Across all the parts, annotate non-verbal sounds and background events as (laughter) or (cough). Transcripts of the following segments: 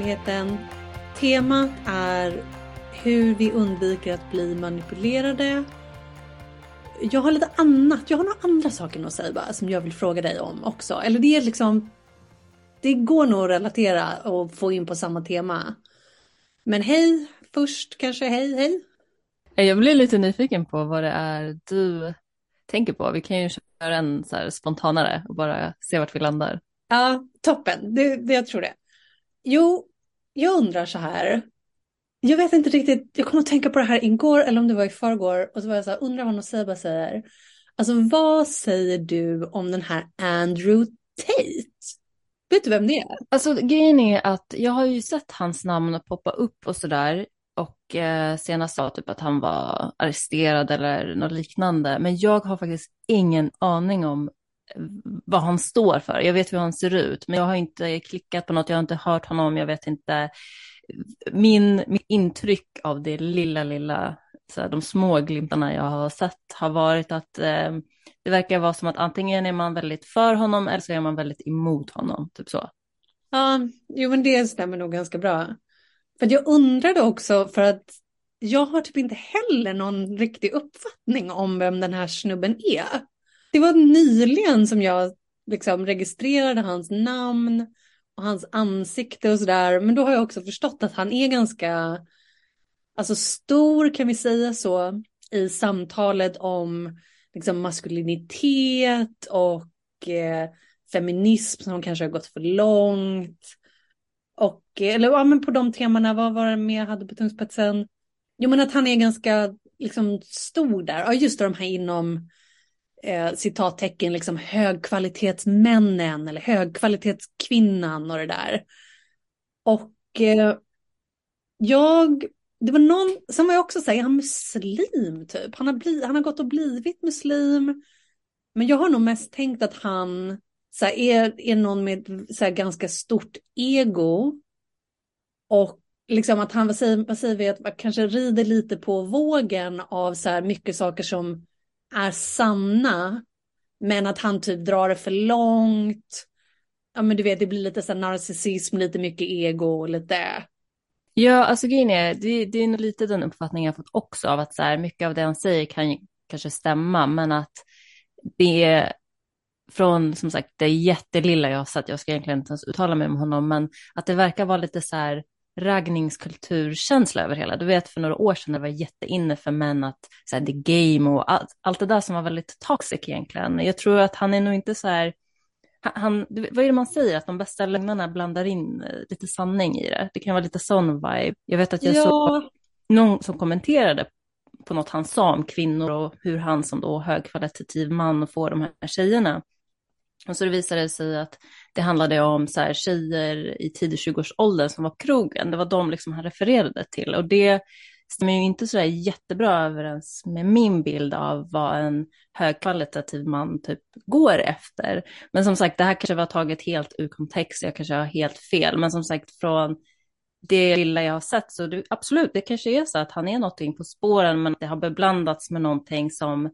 Verkligheten. Temat är hur vi undviker att bli manipulerade. Jag har lite annat, jag har några andra saker att säga bara, som jag vill fråga dig om också. Eller det är liksom, det går nog att relatera och få in på samma tema. Men hej, först kanske, hej, hej. Jag blir lite nyfiken på vad det är du tänker på. Vi kan ju köra en så spontanare och bara se vart vi landar. Ja, toppen. Det, det, jag tror det. Jo, jag undrar så här. Jag vet inte riktigt, jag kom att tänka på det här igår eller om det var i förrgår och så var jag så här, undrar vad Noceba säger. Alltså vad säger du om den här Andrew Tate? Vet du vem det är? Alltså grejen är att jag har ju sett hans namn poppa upp och sådär och eh, senast sa typ att han var arresterad eller något liknande. Men jag har faktiskt ingen aning om vad han står för. Jag vet hur han ser ut, men jag har inte klickat på något, jag har inte hört honom, jag vet inte. Min, mitt intryck av det lilla, lilla, så här, de små glimtarna jag har sett har varit att eh, det verkar vara som att antingen är man väldigt för honom eller så är man väldigt emot honom, typ så. Ja, jo men det stämmer nog ganska bra. För jag undrade också för att jag har typ inte heller någon riktig uppfattning om vem den här snubben är. Det var nyligen som jag liksom registrerade hans namn och hans ansikte och sådär. Men då har jag också förstått att han är ganska alltså stor kan vi säga så i samtalet om liksom maskulinitet och eh, feminism som kanske har gått för långt. Och, eh, eller ja, men på de temana, vad var det mer jag hade på tungspetsen? Jo men att han är ganska liksom stor där, ja just det, de här inom eh, citattecken liksom högkvalitetsmännen eller högkvalitetskvinnan och det där. Och eh, jag, det var någon, sen var jag också säga han muslim typ. Han har, bli, han har gått och blivit muslim. Men jag har nog mest tänkt att han så här, är, är någon med så här, ganska stort ego. Och liksom att han, vad säger, vad säger vi, att kanske rider lite på vågen av så här mycket saker som är sanna, men att han typ drar det för långt. Ja men du vet, det blir lite så narcissism, lite mycket ego och lite... Ja, alltså grejen är, det, det är nog lite den uppfattningen jag fått också av att så här, mycket av det han säger kan kanske stämma, men att det är från som sagt det jättelilla jag har sett, jag ska egentligen inte ens uttala mig om honom, men att det verkar vara lite så här raggningskulturkänsla över hela. Du vet för några år sedan det var jätteinne för män att så här, the game och allt, allt det där som var väldigt toxic egentligen. Jag tror att han är nog inte så här, han, vad är det man säger, att de bästa lögnerna blandar in eh, lite sanning i det. Det kan vara lite sån vibe. Jag vet att jag ja. såg någon som kommenterade på något han sa om kvinnor och hur han som då högkvalitativ man får de här tjejerna. Och så det visade sig att det handlade om så här, tjejer i tidig 20-årsåldern som var på krogen. Det var de liksom han refererade till. Och det stämmer ju inte så där jättebra överens med min bild av vad en högkvalitativ man typ går efter. Men som sagt, det här kanske var taget helt ur kontext, jag kanske har helt fel. Men som sagt, från det lilla jag har sett så det, absolut, det kanske är så att han är någonting på spåren, men det har beblandats med någonting som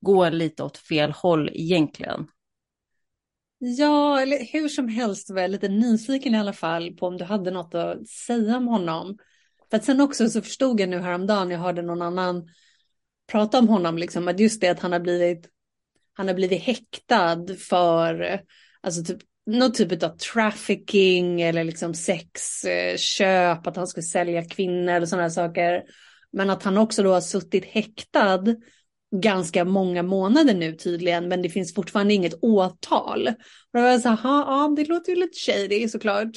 går lite åt fel håll egentligen. Ja, eller hur som helst var jag lite nyfiken i alla fall på om du hade något att säga om honom. För att sen också så förstod jag nu häromdagen, jag hörde någon annan prata om honom, liksom, att just det att han har blivit, han har blivit häktad för alltså typ, någon typ av trafficking eller liksom sexköp, att han skulle sälja kvinnor eller sådana saker. Men att han också då har suttit häktad ganska många månader nu tydligen, men det finns fortfarande inget åtal. Och då var jag så här, ja, det låter ju lite shady såklart.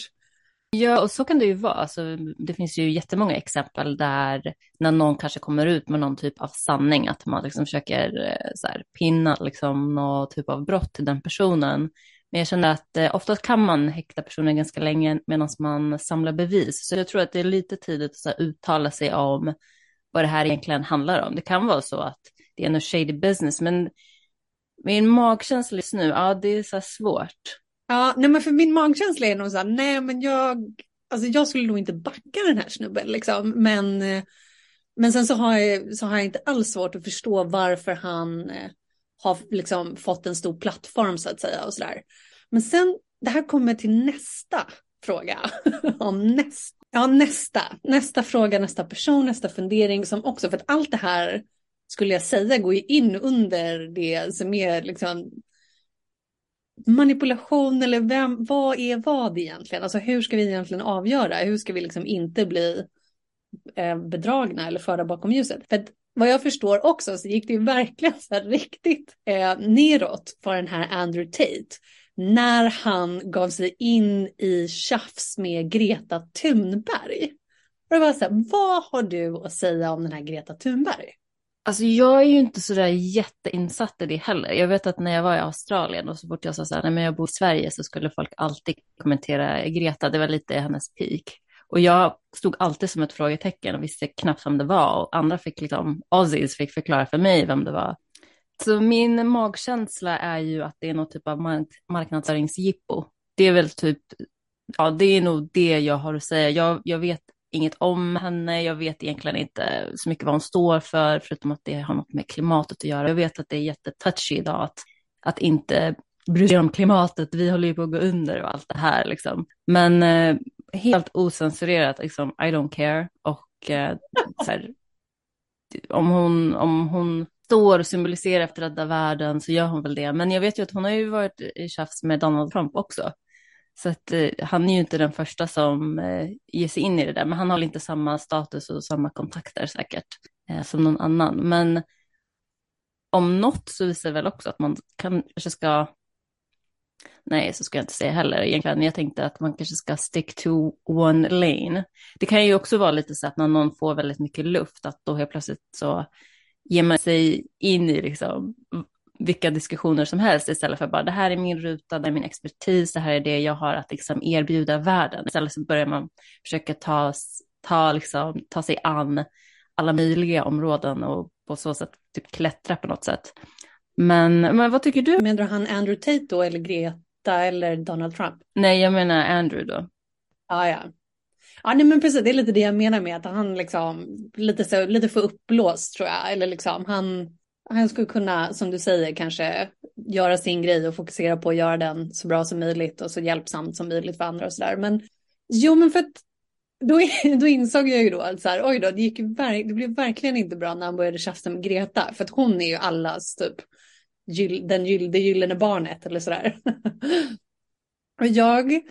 Ja, och så kan det ju vara. Alltså, det finns ju jättemånga exempel där när någon kanske kommer ut med någon typ av sanning, att man liksom försöker eh, så här, pinna liksom, någon typ av brott till den personen. Men jag känner att eh, oftast kan man häkta personen ganska länge medan man samlar bevis. Så jag tror att det är lite tidigt att så här, uttala sig om vad det här egentligen handlar om. Det kan vara så att det är en shady business, men min magkänsla just nu, ja det är så svårt. Ja, nej men för min magkänsla är nog så här, nej men jag, alltså jag skulle nog inte backa den här snubben liksom, men, eh, men sen så har, jag, så har jag inte alls svårt att förstå varför han eh, har liksom fått en stor plattform så att säga och så där. Men sen, det här kommer till nästa fråga. (laughs) om nästa, ja, nästa, nästa fråga, nästa person, nästa fundering som också, för att allt det här skulle jag säga går ju in under det som är liksom manipulation eller vem, vad är vad egentligen? Alltså hur ska vi egentligen avgöra? Hur ska vi liksom inte bli eh, bedragna eller förda bakom ljuset? För att, vad jag förstår också så gick det ju verkligen så här riktigt eh, neråt för den här Andrew Tate när han gav sig in i tjafs med Greta Thunberg. Och det var så här, vad har du att säga om den här Greta Thunberg? Alltså jag är ju inte sådär jätteinsatt i det heller. Jag vet att när jag var i Australien och så fort jag sa så här, nej men jag bor i Sverige så skulle folk alltid kommentera Greta, det var lite hennes peak. Och jag stod alltid som ett frågetecken och visste knappt vem det var och andra fick liksom, Aussies fick förklara för mig vem det var. Så min magkänsla är ju att det är någon typ av mark marknadsföringsjippo. Det är väl typ, ja det är nog det jag har att säga. Jag, jag vet inget om henne. Jag vet egentligen inte så mycket vad hon står för, förutom att det har något med klimatet att göra. Jag vet att det är jättetouchy idag att, att inte bry sig om klimatet. Vi håller ju på att gå under och allt det här liksom. Men eh, helt osensurerat, liksom, I don't care. Och eh, här, om, hon, om hon står och symboliserar efter att rädda världen så gör hon väl det. Men jag vet ju att hon har ju varit i tjafs med Donald Trump också. Så att eh, han är ju inte den första som eh, ger sig in i det där, men han har inte samma status och samma kontakter säkert eh, som någon annan. Men om något så visar det väl också att man kanske ska, nej så ska jag inte säga heller egentligen, jag tänkte att man kanske ska stick to one lane. Det kan ju också vara lite så att när någon får väldigt mycket luft, att då helt plötsligt så ger man sig in i liksom vilka diskussioner som helst istället för bara det här är min ruta, det är min expertis, det här är det jag har att liksom erbjuda världen. Istället så börjar man försöka ta, ta, liksom, ta sig an alla möjliga områden och på så sätt typ klättra på något sätt. Men, men vad tycker du? Menar du han Andrew Tate då eller Greta eller Donald Trump? Nej, jag menar Andrew då. Ah, ja, Ja, nej, men precis. Det är lite det jag menar med att han liksom lite, så, lite för uppblåst tror jag. Eller liksom han, han skulle kunna, som du säger, kanske göra sin grej och fokusera på att göra den så bra som möjligt och så hjälpsamt som möjligt för andra och sådär. Men jo, men för att då, (laughs) då insåg jag ju då att så här, oj då, det, gick det blev verkligen inte bra när han började tjafsa med Greta, för att hon är ju allas typ gyll, den gyll, det gyllene barnet eller sådär. (laughs) och jag,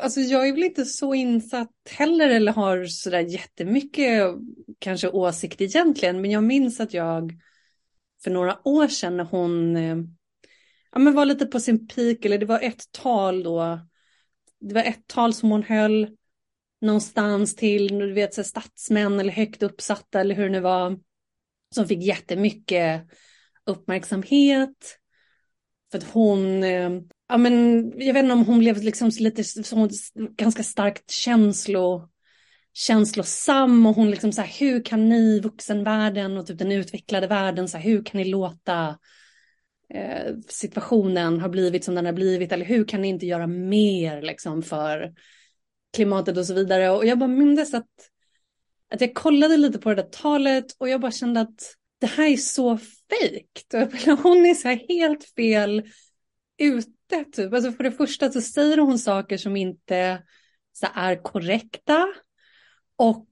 alltså jag är väl inte så insatt heller eller har sådär jättemycket kanske åsikt egentligen, men jag minns att jag för några år sedan när hon eh, ja, men var lite på sin peak, eller det var ett tal då. Det var ett tal som hon höll någonstans till, du vet, så statsmän eller högt uppsatta eller hur det nu var. Som fick jättemycket uppmärksamhet. För att hon, eh, ja men jag vet inte om hon blev liksom lite så, ganska starkt känslo känslosam och hon liksom så här, hur kan ni vuxenvärlden och typ den utvecklade världen, så här, hur kan ni låta eh, situationen ha blivit som den har blivit eller hur kan ni inte göra mer liksom för klimatet och så vidare. Och jag bara minns att, att jag kollade lite på det där talet och jag bara kände att det här är så fejkt. (laughs) Hon är så här helt fel ute typ. Alltså för det första så säger hon saker som inte så är korrekta. Och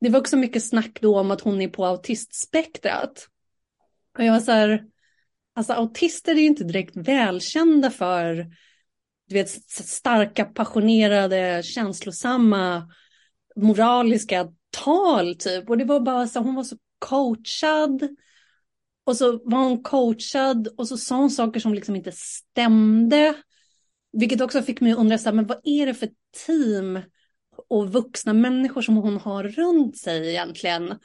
det var också mycket snack då om att hon är på autistspektrat. Och jag var så här, alltså autister är ju inte direkt välkända för du vet, starka, passionerade, känslosamma, moraliska tal typ. Och det var bara så, hon var så coachad. Och så var hon coachad och så sa hon saker som liksom inte stämde. Vilket också fick mig att undra, så här, men vad är det för team och vuxna människor som hon har runt sig egentligen.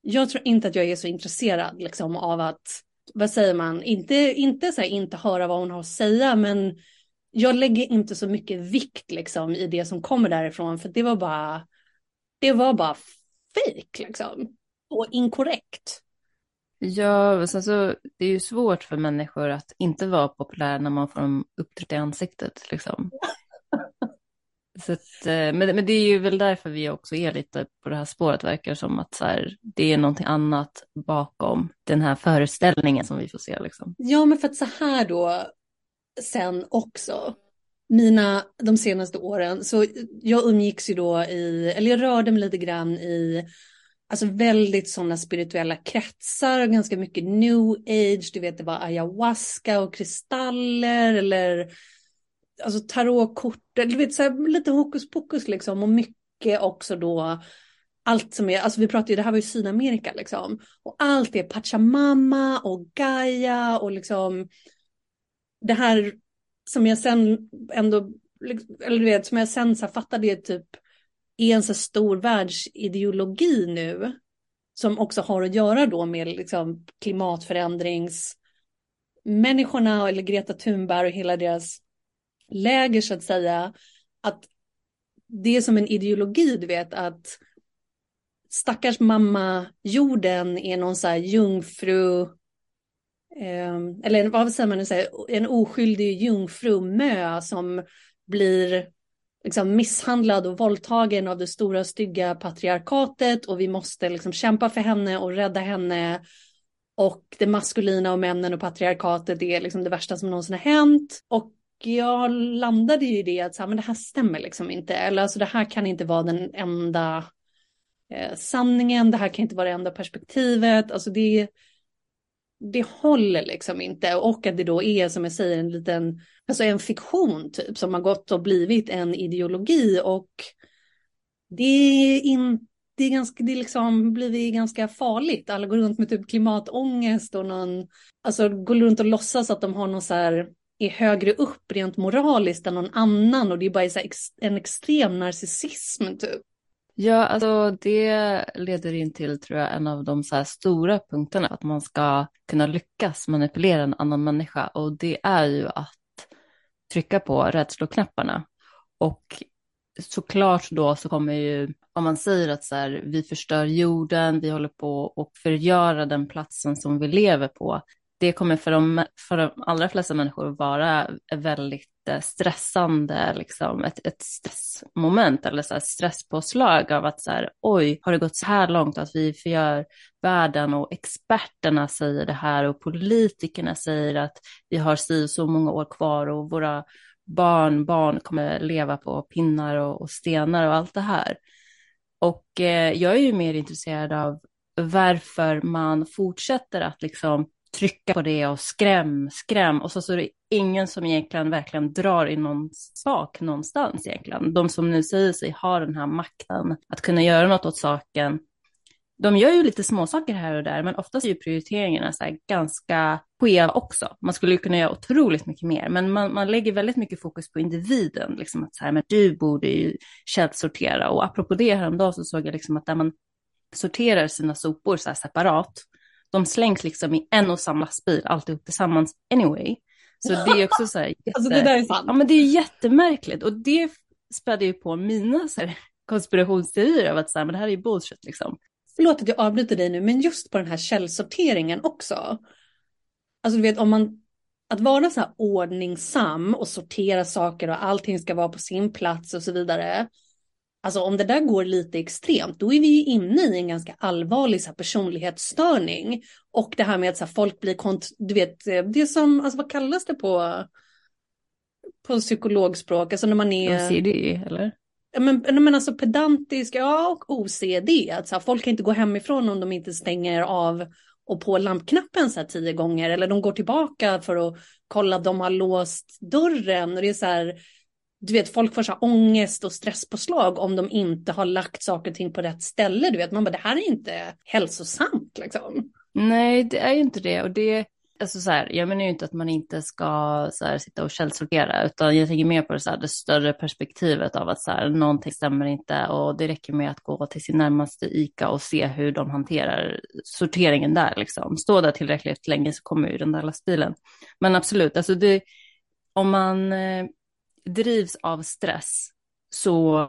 Jag tror inte att jag är så intresserad liksom, av att, vad säger man, inte, inte, så här, inte höra vad hon har att säga, men jag lägger inte så mycket vikt liksom, i det som kommer därifrån, för det var bara, det var bara fejk liksom. Och inkorrekt. Ja, alltså, det är ju svårt för människor att inte vara populära när man får dem upptryckt i ansiktet. Liksom. Så att, eh, men, men det är ju väl därför vi också är lite på det här spåret, verkar som att så här, det är någonting annat bakom den här föreställningen som vi får se. Liksom. Ja, men för att så här då, sen också, mina, de senaste åren, så jag umgicks ju då i, eller jag rörde mig lite grann i, alltså väldigt sådana spirituella kretsar, ganska mycket new age, du vet det var ayahuasca och kristaller eller alltså tarotkort, du vet så här, lite hokus pokus liksom och mycket också då allt som är, alltså vi pratade ju, det här var ju Sydamerika liksom. Och allt är Pachamama och Gaia och liksom det här som jag sen ändå, liksom, eller du vet, som jag sen så fattade är typ är en så stor världsideologi nu som också har att göra då med liksom klimatförändringsmänniskorna eller Greta Thunberg och hela deras läger så att säga. Att det är som en ideologi, du vet, att stackars mamma jorden är någon så här jungfru, eh, eller vad säger man nu, en oskyldig jungfrumö som blir liksom misshandlad och våldtagen av det stora stygga patriarkatet och vi måste liksom kämpa för henne och rädda henne. Och det maskulina och männen och patriarkatet är liksom det värsta som någonsin har hänt. Och jag landade ju i det att så här, men det här stämmer liksom inte. Eller alltså det här kan inte vara den enda eh, sanningen, det här kan inte vara det enda perspektivet. Alltså det, det håller liksom inte. Och att det då är som jag säger en liten, alltså en fiktion typ som har gått och blivit en ideologi. Och det är inte det är, ganska, det är liksom blivit ganska farligt. Alla går runt med typ klimatångest och någon, alltså går runt och låtsas att de har någon så här är högre upp rent moraliskt än någon annan och det är bara en extrem narcissism typ. Ja, alltså det leder in till, tror jag, en av de så stora punkterna, att man ska kunna lyckas manipulera en annan människa och det är ju att trycka på rädsloknapparna. Och såklart då så kommer ju, om man säger att så här, vi förstör jorden, vi håller på att förgöra den platsen som vi lever på, det kommer för de, för de allra flesta människor vara väldigt eh, stressande, liksom ett, ett stressmoment eller så här stresspåslag av att så här, oj, har det gått så här långt att vi förgör världen och experterna säger det här och politikerna säger att vi har si så många år kvar och våra barn, barn kommer leva på pinnar och, och stenar och allt det här. Och eh, jag är ju mer intresserad av varför man fortsätter att liksom trycka på det och skräm, skräm. Och så, så är det ingen som egentligen verkligen drar i någon sak någonstans egentligen. De som nu säger sig ha den här makten att kunna göra något åt saken. De gör ju lite småsaker här och där, men oftast är ju prioriteringarna så ganska skeva också. Man skulle ju kunna göra otroligt mycket mer, men man, man lägger väldigt mycket fokus på individen. Liksom att så här, men du borde ju källsortera. Och apropå det häromdagen så såg jag liksom att där man sorterar sina sopor så här separat, de slängs liksom i en och samma lastbil alltihop tillsammans anyway. Så det är också så här, jätte... (laughs) alltså det där är sant. Ja men det är jättemärkligt och det spädde ju på mina så här, konspirationsteorier av att så här, men det här är ju bullshit liksom. Förlåt att jag avbryter dig nu, men just på den här källsorteringen också. Alltså du vet om man, att vara så här ordningsam och sortera saker och allting ska vara på sin plats och så vidare. Alltså om det där går lite extremt, då är vi ju inne i en ganska allvarlig så här, personlighetsstörning. Och det här med att så här, folk blir, kont du vet, eh, det som, alltså vad kallas det på, på psykologspråk, alltså när man är... OCD eller? Men, men alltså pedantisk, ja och OCD, att så här, folk kan inte gå hemifrån om de inte stänger av och på lampknappen så här tio gånger, eller de går tillbaka för att kolla att de har låst dörren. Och det är så här, du vet, folk får så här ångest och stresspåslag om de inte har lagt saker och ting på rätt ställe. Du vet, man bara, det här är inte hälsosamt liksom. Nej, det är ju inte det. Och det, alltså så här, jag menar ju inte att man inte ska så här, sitta och källsortera, utan jag tänker mer på det, så här, det större perspektivet av att så här, någonting stämmer inte och det räcker med att gå till sin närmaste ICA och se hur de hanterar sorteringen där. Liksom. Stå där tillräckligt länge så kommer ju den där lastbilen. Men absolut, alltså det, om man eh, drivs av stress så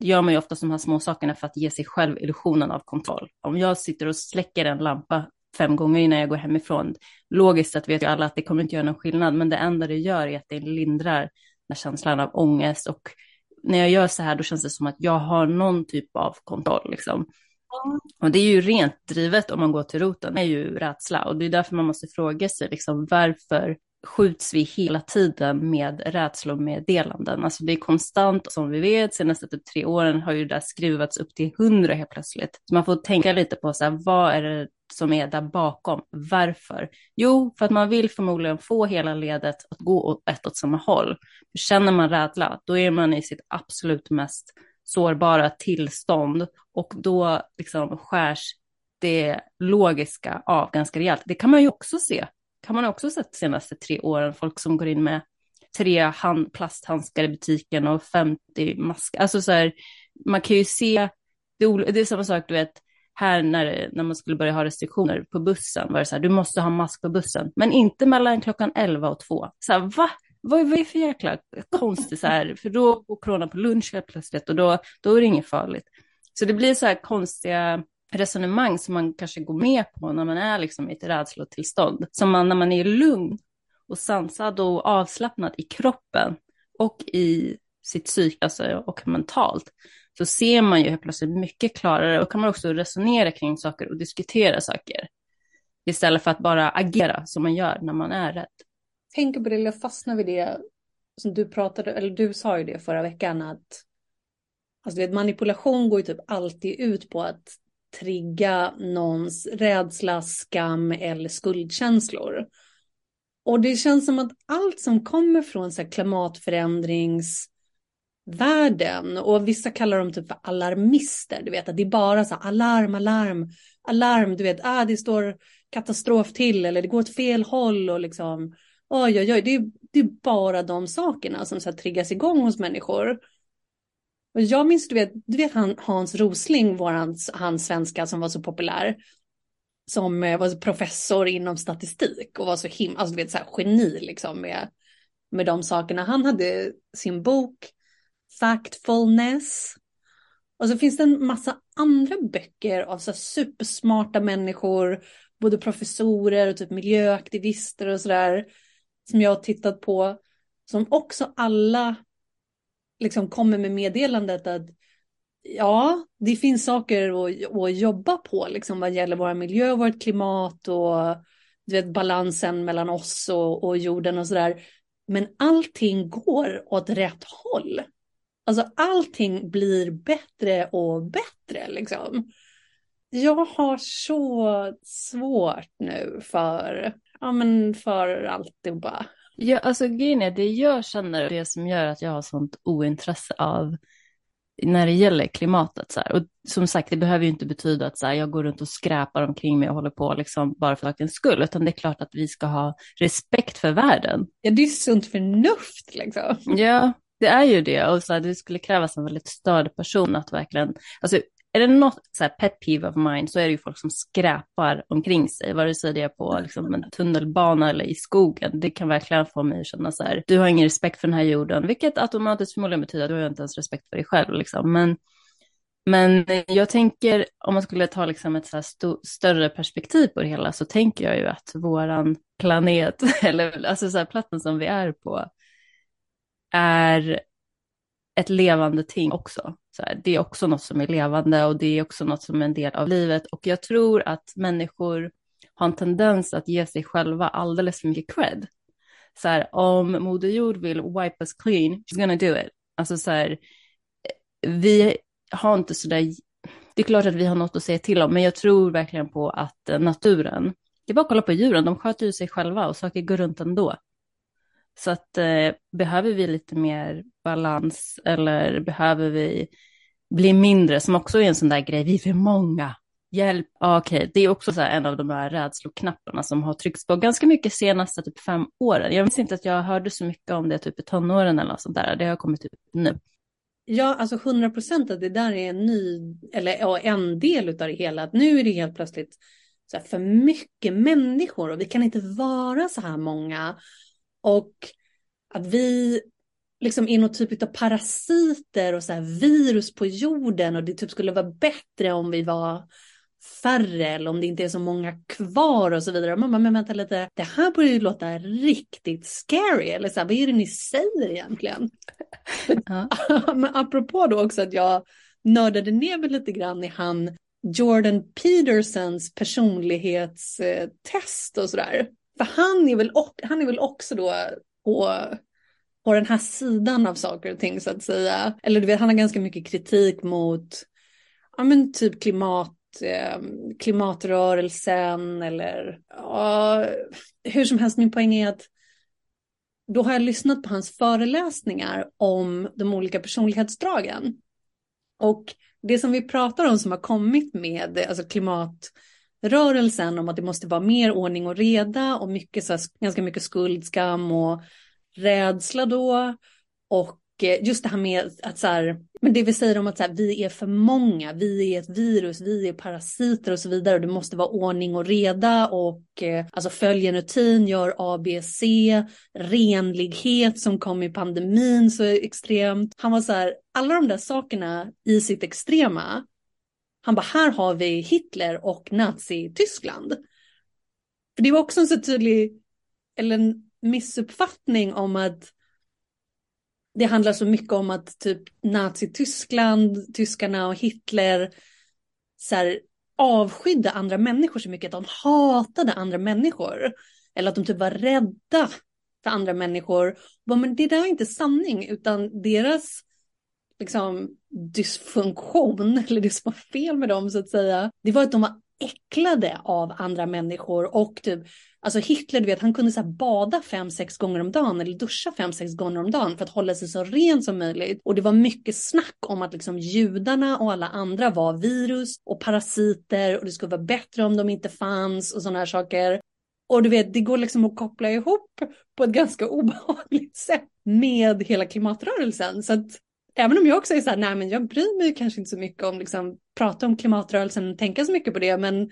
gör man ju ofta de här små sakerna för att ge sig själv illusionen av kontroll. Om jag sitter och släcker en lampa fem gånger innan jag går hemifrån, logiskt sett vet ju alla att det kommer inte göra någon skillnad, men det enda det gör är att det lindrar den känslan av ångest och när jag gör så här då känns det som att jag har någon typ av kontroll liksom. Och det är ju rent drivet om man går till roten, det är ju rädsla och det är därför man måste fråga sig liksom varför skjuts vi hela tiden med rädslomeddelanden. Alltså det är konstant, som vi vet, senaste typ tre åren har ju det där skruvats upp till hundra helt plötsligt. Så man får tänka lite på så här, vad är det som är där bakom? Varför? Jo, för att man vill förmodligen få hela ledet att gå åt ett åt samma håll. För känner man rädsla, då är man i sitt absolut mest sårbara tillstånd och då liksom skärs det logiska av ganska rejält. Det kan man ju också se kan man också sett de senaste tre åren, folk som går in med tre hand, plasthandskar i butiken och 50 masker. Alltså så här, man kan ju se, det är, det är samma sak, du vet, här när, när man skulle börja ha restriktioner på bussen var det så här, du måste ha mask på bussen, men inte mellan klockan 11 och 2. Så här, va? Vad, vad är det för jäkla konstigt så här, för då går corona på lunch helt plötsligt och då, då är det inget farligt. Så det blir så här konstiga resonemang som man kanske går med på när man är liksom i ett rädslotillstånd. Som man när man är lugn och sansad och avslappnad i kroppen och i sitt psyke alltså, och mentalt så ser man ju helt plötsligt mycket klarare och kan man också resonera kring saker och diskutera saker. Istället för att bara agera som man gör när man är rädd. Tänker på det, eller fastnar vid det som du pratade, eller du sa ju det förra veckan att alltså, vet, manipulation går ju typ alltid ut på att trigga någons rädsla, skam eller skuldkänslor. Och det känns som att allt som kommer från så här klimatförändringsvärlden och vissa kallar dem typ för alarmister, du vet att det är bara så här alarm, alarm, alarm, du vet, ah, det står katastrof till eller det går åt fel håll och liksom oj, oj, oj, det är, det är bara de sakerna som så här triggas igång hos människor. Och jag minns, du vet, du vet han, Hans Rosling, våran, han svenska som var så populär, som eh, var professor inom statistik och var så himla, alltså du vet så här geni liksom med, med de sakerna. Han hade sin bok Factfulness. Och så finns det en massa andra böcker av så supersmarta människor, både professorer och typ miljöaktivister och sådär, som jag har tittat på, som också alla liksom kommer med meddelandet att ja, det finns saker att, att jobba på liksom vad gäller vår miljö, vårt klimat och du vet, balansen mellan oss och, och jorden och sådär. Men allting går åt rätt håll. Alltså allting blir bättre och bättre liksom. Jag har så svårt nu för, ja men för alltihopa. Ja, alltså grejen är det jag känner, det som gör att jag har sånt ointresse av när det gäller klimatet. Så här. Och som sagt, det behöver ju inte betyda att så här, jag går runt och skräpar omkring mig och håller på liksom, bara för sakens skull, utan det är klart att vi ska ha respekt för världen. Ja, det är sunt förnuft liksom. Ja, det är ju det. Och så här, det skulle krävas en väldigt störd person att verkligen, alltså är det något så här pet peeve of mine så är det ju folk som skräpar omkring sig, vare sig det är på liksom, en tunnelbana eller i skogen. Det kan verkligen få mig att känna så här, du har ingen respekt för den här jorden, vilket automatiskt förmodligen betyder att du har inte ens respekt för dig själv. Liksom. Men, men jag tänker, om man skulle ta liksom ett så här st större perspektiv på det hela, så tänker jag ju att våran planet, (laughs) eller alltså så här platsen som vi är på, är ett levande ting också. Så här, det är också något som är levande och det är också något som är en del av livet. Och jag tror att människor har en tendens att ge sig själva alldeles för mycket cred. Så här, om Moder Jord vill wipe us clean, she's gonna do it. Alltså så här, vi har inte så där, det är klart att vi har något att säga till om, men jag tror verkligen på att naturen, det är bara att kolla på djuren, de sköter ju sig själva och saker går runt ändå. Så att eh, behöver vi lite mer balans eller behöver vi bli mindre, som också är en sån där grej, vi är för många. hjälp, okej, okay. det är också så en av de här rädsloknapparna som har tryckts på ganska mycket senaste typ fem åren. Jag minns inte att jag hörde så mycket om det typ i tonåren eller något sånt där, det har kommit ut nu. Ja, alltså 100 procent att det där är en ny, eller ja, en del av det hela. Att nu är det helt plötsligt så här, för mycket människor och vi kan inte vara så här många. Och att vi liksom är någon typ av parasiter och så här virus på jorden och det typ skulle vara bättre om vi var färre eller om det inte är så många kvar och så vidare. Och man bara, men vänta lite, det här börjar ju låta riktigt scary. Eller så här, vad är det ni säger egentligen? (laughs) Ja. (laughs) men apropå då också att jag nördade ner mig lite grann i han Jordan Petersons personlighetstest och sådär. För han är väl, han är väl också då på, på den här sidan av saker och ting så att säga. Eller du vet, han har ganska mycket kritik mot ja, men typ klimat eh, klimatrörelsen eller ja, hur som helst, min poäng är att då har jag lyssnat på hans föreläsningar om de olika personlighetsdragen. Och det som vi pratar om som har kommit med alltså rörelsen om att det måste vara mer ordning och reda och mycket, så här, ganska mycket skuld, skam och rädsla då. Och eh, just det här med att så här, men det vi säger om att så här, vi är för många, vi är ett virus, vi är parasiter och så vidare. Och det måste vara ordning och reda och eh, alltså följ en rutin, gör ABC, renlighet som kom i pandemin så extremt. Han var så här, alla de där sakerna i sitt extrema. Han bara, här har vi Hitler och Nazi-Tyskland. För det var också en så tydlig, eller en missuppfattning om att det handlar så mycket om att typ Nazityskland, tyskarna och Hitler så här, avskydde andra människor så mycket att de hatade andra människor. Eller att de typ var rädda för andra människor. Men det där är inte sanning, utan deras liksom, dysfunktion, (laughs) eller det som var fel med dem så att säga, det var att de var äcklade av andra människor och typ, alltså Hitler, du vet, han kunde så bada fem, sex gånger om dagen eller duscha fem, sex gånger om dagen för att hålla sig så ren som möjligt. Och det var mycket snack om att liksom judarna och alla andra var virus och parasiter och det skulle vara bättre om de inte fanns och sådana här saker. Och du vet, det går liksom att koppla ihop på ett ganska (laughs) obehagligt sätt med hela klimatrörelsen. Så att även om jag också är så här, nej men jag bryr mig kanske inte så mycket om liksom prata om klimatrörelsen och tänka så mycket på det, men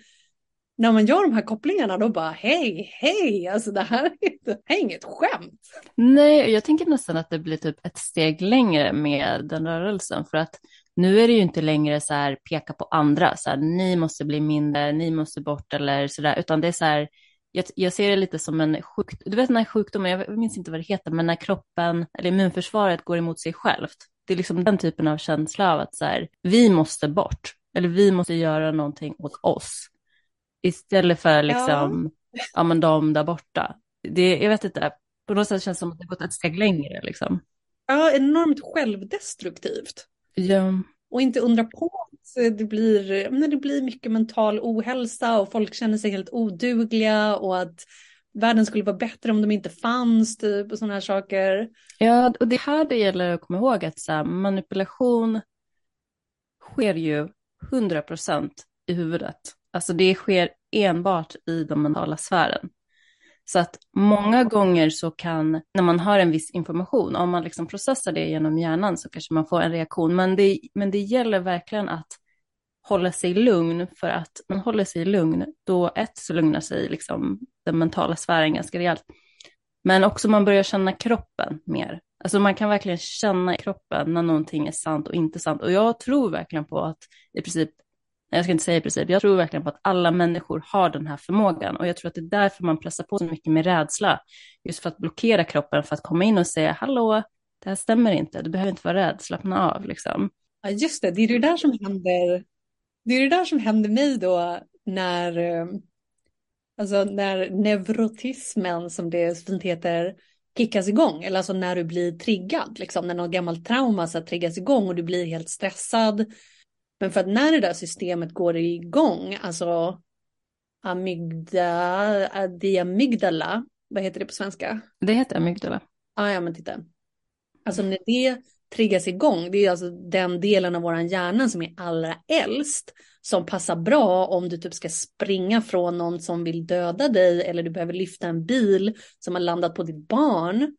när man gör de här kopplingarna då bara hej, hej, alltså det här är, inte, det här är inget skämt. Nej, jag tänker nästan att det blir typ ett steg längre med den rörelsen för att nu är det ju inte längre så här peka på andra, så här ni måste bli mindre, ni måste bort eller så där, utan det är så här jag, jag, ser det lite som en sjukdom, du vet den här sjukdomen, jag minns inte vad det heter, men när kroppen eller immunförsvaret går emot sig självt. Det är liksom den typen av känsla av att så här, vi måste bort, eller vi måste göra någonting åt oss. Istället för liksom, ja, ja men de där borta. Det, jag vet inte, på något sätt känns det som att det gått ett steg längre liksom. Ja, enormt självdestruktivt. Ja. Och inte undra på att det blir, när det blir mycket mental ohälsa och folk känner sig helt odugliga och att världen skulle vara bättre om de inte fanns typ och sådana här saker. Ja, och det här det gäller att komma ihåg att så här, manipulation sker ju 100% i huvudet. Alltså det sker enbart i den mentala sfären. Så att många gånger så kan, när man har en viss information, om man liksom processar det genom hjärnan så kanske man får en reaktion. Men det, men det gäller verkligen att hålla sig lugn för att man håller sig lugn, då ett så lugnar sig liksom den mentala sfären ganska rejält. Men också man börjar känna kroppen mer. Alltså man kan verkligen känna i kroppen när någonting är sant och inte sant. Och jag tror verkligen på att i princip jag ska inte säga i princip, jag tror verkligen på att alla människor har den här förmågan och jag tror att det är därför man pressar på så mycket med rädsla. Just för att blockera kroppen för att komma in och säga hallå, det här stämmer inte, du behöver inte vara rädd, slappna av liksom. Ja, just det, det är det där som händer. Det är det där som händer mig då när, eh, alltså när neurotismen som det fint heter, kickas igång, eller alltså när du blir triggad, liksom när något gammalt trauma så triggas igång och du blir helt stressad men för att när det där systemet går igång, alltså amygdala, diamygdala, vad heter det på svenska? Det heter amygdala. Ah, ja, men titta. Alltså när det triggas igång. Det är alltså den delen av våran hjärna som är allra äldst som passar bra om du typ ska springa från någon som vill döda dig eller du behöver lyfta en bil som har landat på ditt barn.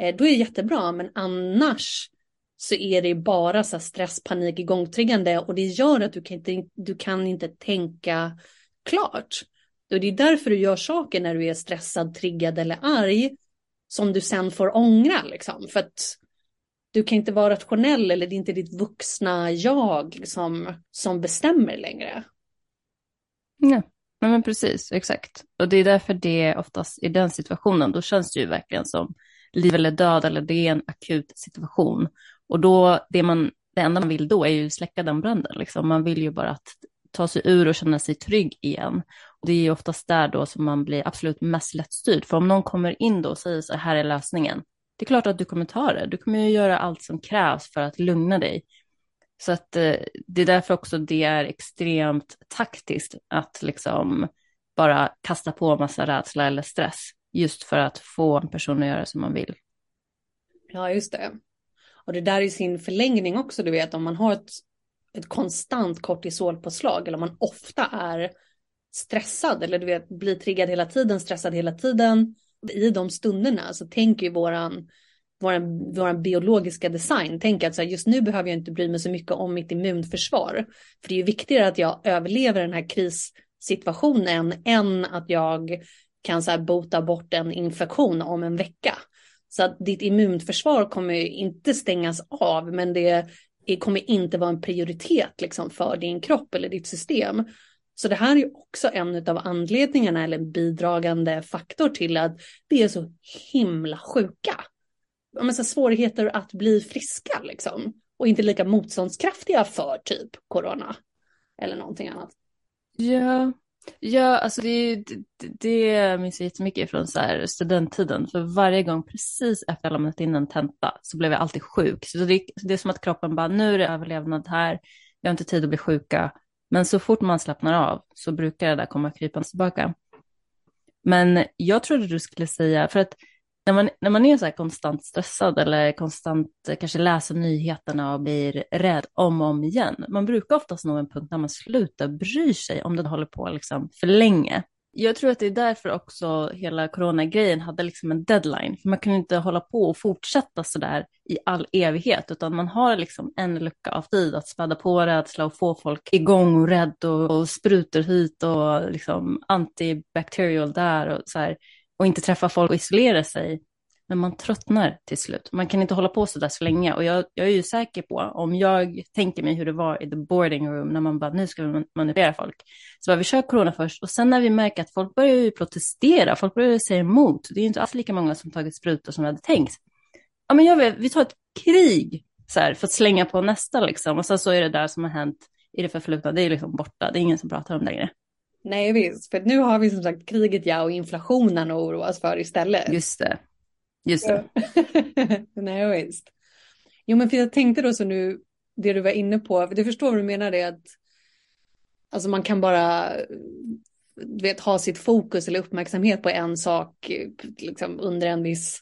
Eh, då är det jättebra, men annars så är det bara så stress, panik, igångtriggande och det gör att du kan inte, du kan inte tänka klart. Och det är därför du gör saker när du är stressad, triggad eller arg som du sen får ångra liksom. För att du kan inte vara rationell eller det är inte ditt vuxna jag som, som bestämmer längre. Nej, men precis, exakt. Och det är därför det oftast i den situationen, då känns det ju verkligen som liv eller död eller det är en akut situation. Och då, det, man, det enda man vill då är ju släcka den branden. Liksom. Man vill ju bara att ta sig ur och känna sig trygg igen. Och det är ju oftast där då som man blir absolut mest lättstyrd. För om någon kommer in då och säger så här är lösningen, det är klart att du kommer ta det. Du kommer ju göra allt som krävs för att lugna dig. Så att eh, det är därför också det är extremt taktiskt att liksom bara kasta på massa rädsla eller stress. Just för att få en person att göra som man vill. Ja, just det. Och det där är sin förlängning också, du vet, om man har ett, ett konstant kortisolpåslag eller om man ofta är stressad eller du vet, blir triggad hela tiden, stressad hela tiden. I de stunderna så tänker ju våran, våran, våran biologiska design, tänker att så här, just nu behöver jag inte bry mig så mycket om mitt immunförsvar. För det är ju viktigare att jag överlever den här krissituationen än att jag kan så här bota bort en infektion om en vecka. Så att ditt immunförsvar kommer inte stängas av, men det kommer inte vara en prioritet liksom för din kropp eller ditt system. Så det här är också en av anledningarna eller en bidragande faktor till att vi är så himla sjuka. Men så svårigheter att bli friska liksom. Och inte lika motståndskraftiga för typ corona. Eller någonting annat. Ja, Ja, alltså det, det, det minns jag jättemycket från så här studenttiden. För varje gång precis efter jag lämnat in en tenta så blev jag alltid sjuk. Så det, det är som att kroppen bara, nu är det överlevnad här, jag har inte tid att bli sjuka. Men så fort man slappnar av så brukar det där komma krypande tillbaka. Men jag trodde du skulle säga, för att när man, när man är så här konstant stressad eller konstant eh, kanske läser nyheterna och blir rädd om och om igen, man brukar oftast nå en punkt när man slutar bry sig om det håller på liksom för länge. Jag tror att det är därför också hela coronagrejen hade liksom en deadline, för man kunde inte hålla på och fortsätta så där i all evighet, utan man har liksom en lucka av tid att späda på rädsla och få folk igång och rädd och, och sprutor hit och liksom antibacterial där och så här och inte träffa folk och isolera sig. Men man tröttnar till slut. Man kan inte hålla på så där så länge. Och jag, jag är ju säker på, om jag tänker mig hur det var i the boarding room, när man bara, nu ska vi manipulera folk. Så bara, vi kör corona först. Och sen när vi märker att folk börjar ju protestera, folk börjar säga emot. Det är ju inte alls lika många som tagit sprutor som vi hade tänkt. Ja, men jag vet, vi tar ett krig så här, för att slänga på nästa liksom. Och sen så är det där som har hänt i det förflutna, det är liksom borta. Det är ingen som pratar om det längre. Nej visst, för nu har vi som sagt kriget ja och inflationen att oroas för istället. Just det. Just det. (laughs) Nej visst. Jo men för jag tänkte då så nu, det du var inne på, du förstår vad du menar det att alltså man kan bara du vet, ha sitt fokus eller uppmärksamhet på en sak liksom, under en viss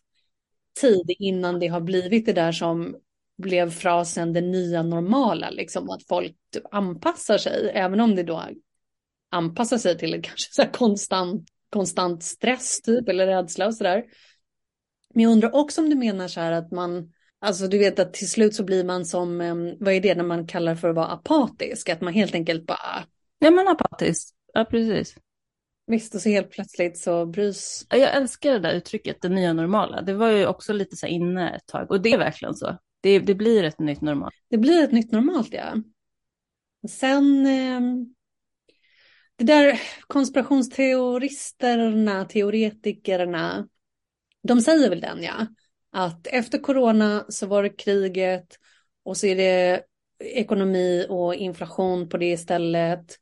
tid innan det har blivit det där som blev frasen det nya normala, liksom att folk typ anpassar sig, även om det då anpassar sig till (laughs) kanske så konstant, konstant stress typ eller rädsla och sådär. Men jag undrar också om du menar så här att man, alltså du vet att till slut så blir man som, vad är det när man kallar för att vara apatisk, att man helt enkelt bara... Ja men apatisk, ja precis. Visst, och så helt plötsligt så brys... Jag älskar det där uttrycket, det nya normala. Det var ju också lite så inne ett tag, och det är verkligen så. Det, det blir ett nytt normalt. Det blir ett nytt normalt, ja. Sen, eh, det där konspirationsteoristerna, teoretikerna, de säger väl den ja, att efter corona så var det kriget och så är det ekonomi och inflation på det istället.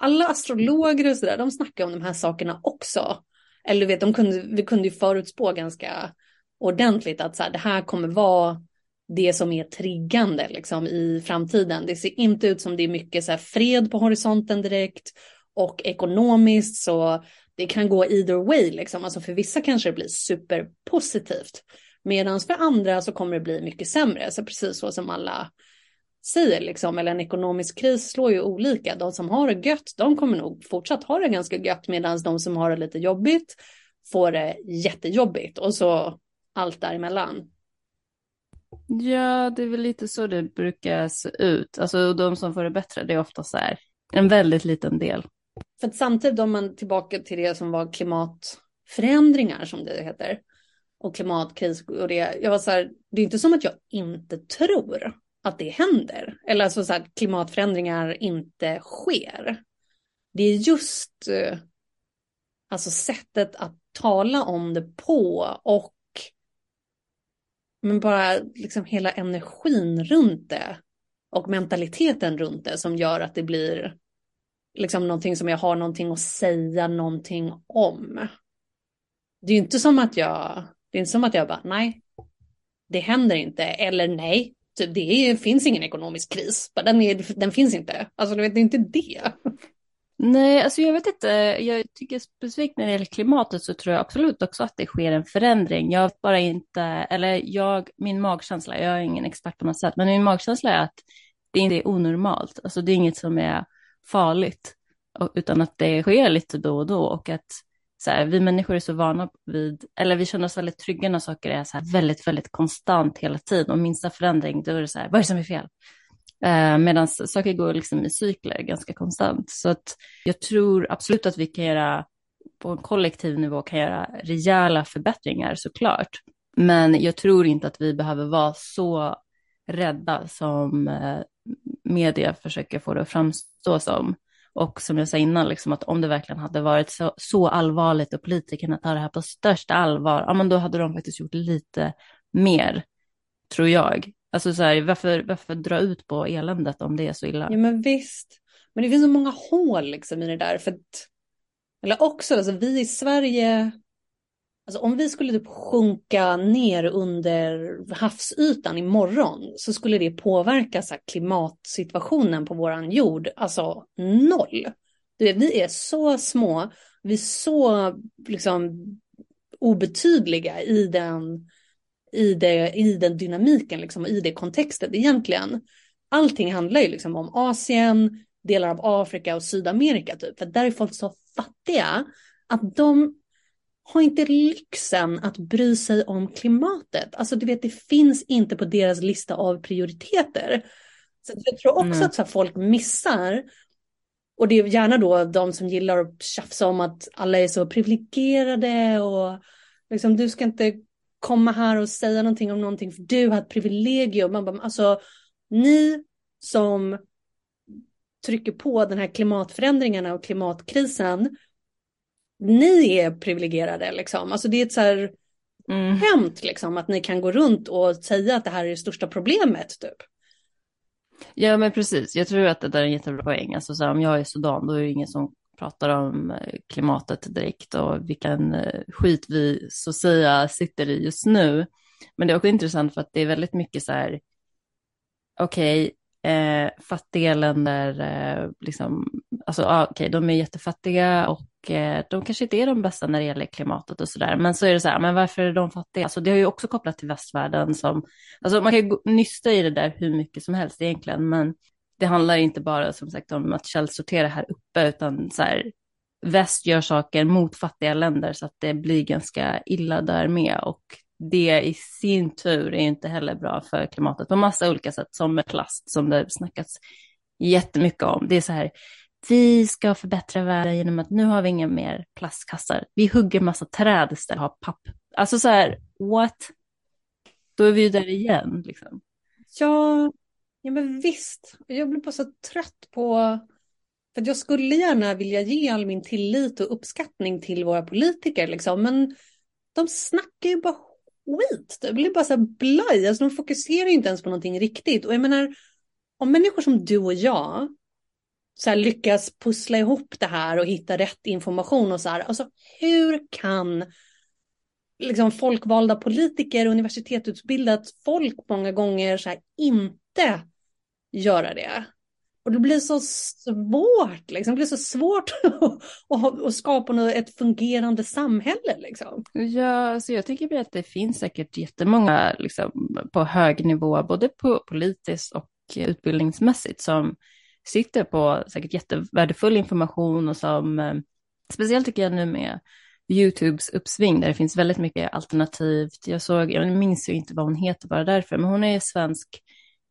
Alla astrologer och sådär, de snackar om de här sakerna också. Eller du vet, de kunde, vi kunde ju förutspå ganska ordentligt att så här, det här kommer vara det som är triggande liksom, i framtiden. Det ser inte ut som det är mycket så här, fred på horisonten direkt och ekonomiskt så det kan gå either way liksom. Alltså för vissa kanske det blir superpositivt. Medan för andra så kommer det bli mycket sämre. Så precis så som alla säger, liksom, eller en ekonomisk kris slår ju olika. De som har det gött, de kommer nog fortsatt ha det ganska gött, medan de som har det lite jobbigt får det jättejobbigt och så allt däremellan. Ja, det är väl lite så det brukar se ut. Alltså de som får det bättre, det är ofta så här en väldigt liten del. För att samtidigt om man tillbaka till det som var klimatförändringar som det heter och klimatkris och det. Jag var så här, det är inte som att jag inte tror att det händer. Eller alltså så här, klimatförändringar inte sker. Det är just eh, alltså sättet att tala om det på och men bara liksom hela energin runt det och mentaliteten runt det som gör att det blir liksom någonting som jag har någonting att säga någonting om. Det är ju inte som att jag, det är inte som att jag bara, nej, det händer inte, eller nej, typ, det är, finns ingen ekonomisk kris, den, är, den finns inte. Alltså det är inte det. Nej, alltså jag vet inte. Jag tycker specifikt när det gäller klimatet så tror jag absolut också att det sker en förändring. Jag bara inte, eller jag, min magkänsla, jag är ingen expert på något sätt, men min magkänsla är att det inte är onormalt. Alltså det är inget som är farligt, utan att det sker lite då och då och att så här, vi människor är så vana vid, eller vi känner oss väldigt trygga när saker är så här väldigt, väldigt konstant hela tiden och minsta förändring, då är det så här, vad är det som är fel? Eh, Medan saker går liksom i cykler ganska konstant. Så att jag tror absolut att vi kan göra, på en kollektiv nivå, kan göra rejäla förbättringar såklart. Men jag tror inte att vi behöver vara så rädda som eh, media försöker få det att framstå som. Och som jag sa innan, liksom, att om det verkligen hade varit så, så allvarligt och politikerna tar det här på största allvar, ja men då hade de faktiskt gjort lite mer, tror jag. Alltså så här, varför, varför dra ut på eländet om det är så illa? Ja men visst. Men det finns så många hål liksom i det där. För att, eller också, alltså, vi i Sverige, alltså, om vi skulle typ sjunka ner under havsytan imorgon så skulle det påverka så här, klimatsituationen på våran jord. Alltså noll. Du vet, vi är så små, vi är så liksom obetydliga i den i, det, i den dynamiken, liksom, i det kontextet egentligen. Allting handlar ju liksom om Asien, delar av Afrika och Sydamerika typ. För där är folk så fattiga att de har inte lyxen att bry sig om klimatet. Alltså du vet, det finns inte på deras lista av prioriteter. Så jag tror också mm. att så folk missar, och det är gärna då de som gillar att tjafsa om att alla är så privilegierade och liksom du ska inte komma här och säga någonting om någonting för du har ett privilegium. Man bara, alltså, ni som trycker på den här klimatförändringarna och klimatkrisen, ni är privilegierade liksom. Alltså det är ett så här mm. hämt liksom att ni kan gå runt och säga att det här är det största problemet typ. Ja men precis, jag tror att det där är en jättebra poäng. Alltså så här, om jag är i Sudan då är det ingen som pratar om eh, klimatet direkt och vilken eh, skit vi så att säga sitter i just nu. Men det är också intressant för att det är väldigt mycket så här, okej, okay, eh, fattiga länder, eh, liksom, alltså ah, okej, okay, de är jättefattiga och eh, de kanske inte är de bästa när det gäller klimatet och sådär. Men så är det så här, men varför är de fattiga? Alltså det har ju också kopplat till västvärlden som, alltså man kan ju nysta i det där hur mycket som helst egentligen, men det handlar inte bara som sagt om att källsortera här uppe, utan så här, väst gör saker mot fattiga länder så att det blir ganska illa där med. Och det i sin tur är inte heller bra för klimatet på massa olika sätt, som med plast som det snackats jättemycket om. Det är så här, vi ska förbättra världen genom att nu har vi inga mer plastkassar. Vi hugger massa träd istället för papp. Alltså så här, what? Då är vi ju där igen liksom. Ja, Ja men visst, jag blir bara så trött på, för jag skulle gärna vilja ge all min tillit och uppskattning till våra politiker liksom, men de snackar ju bara skit. Det blir bara så här blaj, alltså de fokuserar ju inte ens på någonting riktigt. Och jag menar, om människor som du och jag så här lyckas pussla ihop det här och hitta rätt information och så här, alltså hur kan liksom folkvalda politiker, universitetsutbildat folk många gånger så här inte göra det. Och det blir så svårt, liksom. det blir så svårt (laughs) att, skapa ett fungerande samhälle. Liksom. Ja, så jag tycker att det finns säkert jättemånga liksom, på hög nivå, både på politiskt och utbildningsmässigt, som sitter på säkert jättevärdefull information och som, eh, speciellt tycker jag nu med YouTubes uppsving där det finns väldigt mycket alternativt. Jag såg, jag minns ju inte vad hon heter bara därför, men hon är svensk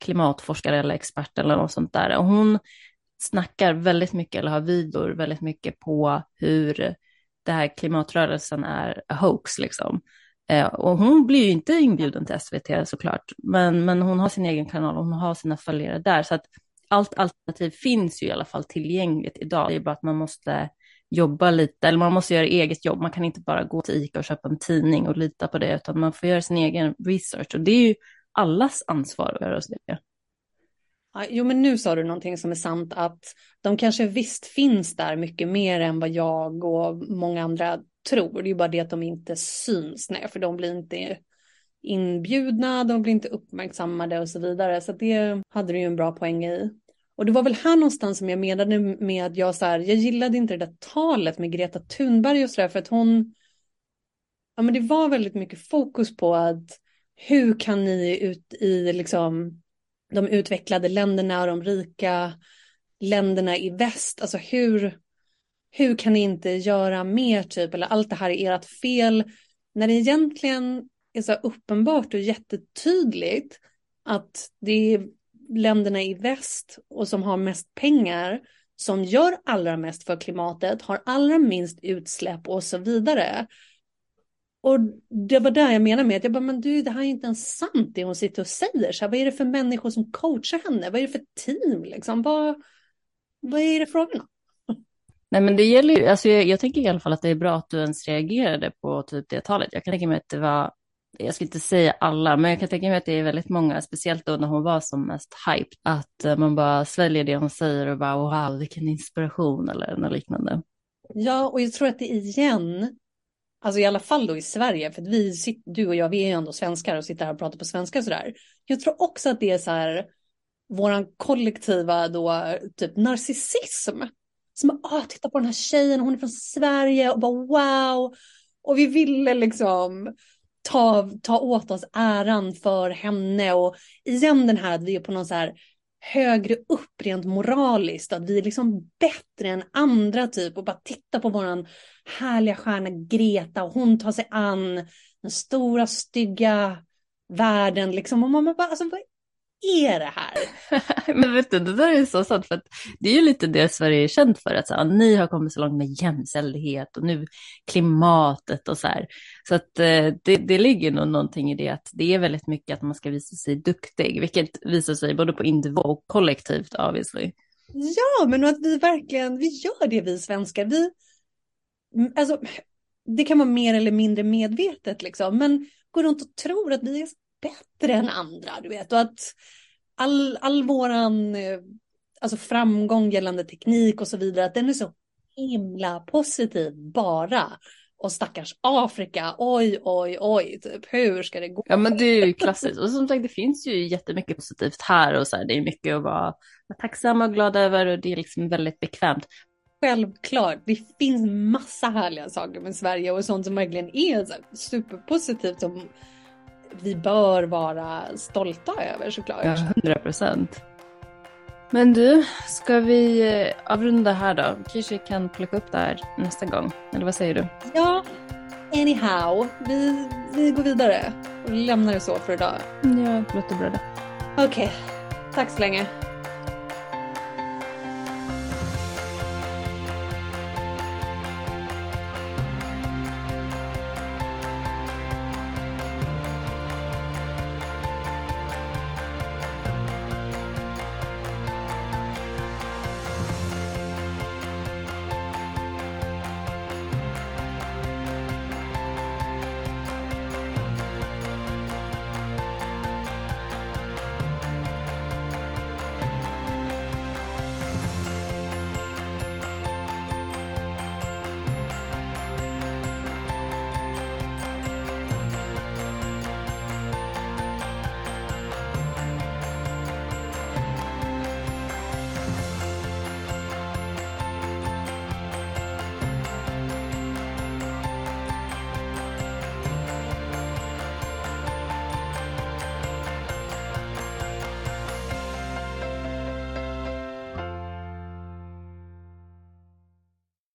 klimatforskare eller expert eller något sånt där. Och hon snackar väldigt mycket, eller har videor väldigt mycket på hur det här klimatrörelsen är a hoax liksom. Eh, och hon blir ju inte inbjuden till SVT såklart, men, men hon har sin egen kanal och hon har sina följare där. Så att allt alternativ finns ju i alla fall tillgängligt idag. Det är bara att man måste jobba lite, eller man måste göra eget jobb. Man kan inte bara gå till ICA och köpa en tidning och lita på det, utan man får göra sin egen research. Och det är ju allas ansvar att göra det. Jo, men nu sa du någonting som är sant, att de kanske visst finns där mycket mer än vad jag och många andra tror. Det är bara det att de inte syns, nej, för de blir inte inbjudna, de blir inte uppmärksammade och så vidare. Så det hade du ju en bra poäng i. Och det var väl här någonstans som jag menade med, jag så här, jag gillade inte det där talet med Greta Thunberg och så där, för att hon, ja men det var väldigt mycket fokus på att hur kan ni ut i liksom de utvecklade länderna och de rika länderna i väst, alltså hur, hur kan ni inte göra mer typ, eller allt det här är ert fel, när det egentligen är så uppenbart och jättetydligt att det är länderna i väst och som har mest pengar som gör allra mest för klimatet, har allra minst utsläpp och så vidare. Och det var där jag menade med att jag bara, men du, det här är inte ens sant det hon sitter och säger. Så här, vad är det för människor som coachar henne? Vad är det för team liksom? Vad, vad är det frågan om? Nej, men det gäller ju, alltså jag, jag tänker i alla fall att det är bra att du ens reagerade på typ det talet. Jag kan tänka mig att det var jag ska inte säga alla, men jag kan tänka mig att det är väldigt många, speciellt då när hon var som mest hype, att eh, man bara sväljer det hon säger och bara wow, vilken inspiration eller något liknande. Ja, och jag tror att det igen, alltså i alla fall då i Sverige, för att vi, du och jag, vi är ju ändå svenskar och sitter här och pratar på svenska sådär. Jag tror också att det är så här, våran kollektiva då, typ narcissism. Som, ah, titta på den här tjejen, hon är från Sverige och bara wow. Och vi ville liksom ta, ta åt oss äran för henne. Och igen den här att vi är på någon så här högre upp rent moraliskt, att vi är liksom bättre än andra typ. Och bara titta på våran härliga stjärna Greta. Och hon tar sig an den stora stygga världen liksom. Och man bara alltså vad är det här? (laughs) Men vet du, det där är så sant, för att det är ju lite det Sverige är känt för, att så, ni har kommit så långt med jämställdhet och nu klimatet och så här. Så att eh, det, det ligger nog någonting i det, att det är väldigt mycket att man ska visa sig duktig, vilket visar sig både på individ och kollektivt, obviously. Ja, men att vi verkligen, vi gör det vi svenskar. Vi, alltså, det kan vara mer eller mindre medvetet liksom, men går runt och tror att vi är bättre än andra, du vet. Och att all, all våran eh, alltså framgång gällande teknik och så vidare, att den är så himla positiv bara. Och stackars Afrika, oj, oj, oj, typ hur ska det gå? Ja men det är ju klassiskt. Och som sagt det finns ju jättemycket positivt här och så här, det är mycket att vara tacksam och glad över och det är liksom väldigt bekvämt. Självklart, det finns massa härliga saker med Sverige och sånt som verkligen är så superpositivt som vi bör vara stolta över såklart. Ja, hundra procent. Men du, ska vi eh, avrunda här då? Kanske kan plocka upp det här nästa gång, eller vad säger du? Ja, anyhow, vi, vi går vidare och lämnar det så för idag. Ja, det låter bra det. Okej, okay. tack så länge.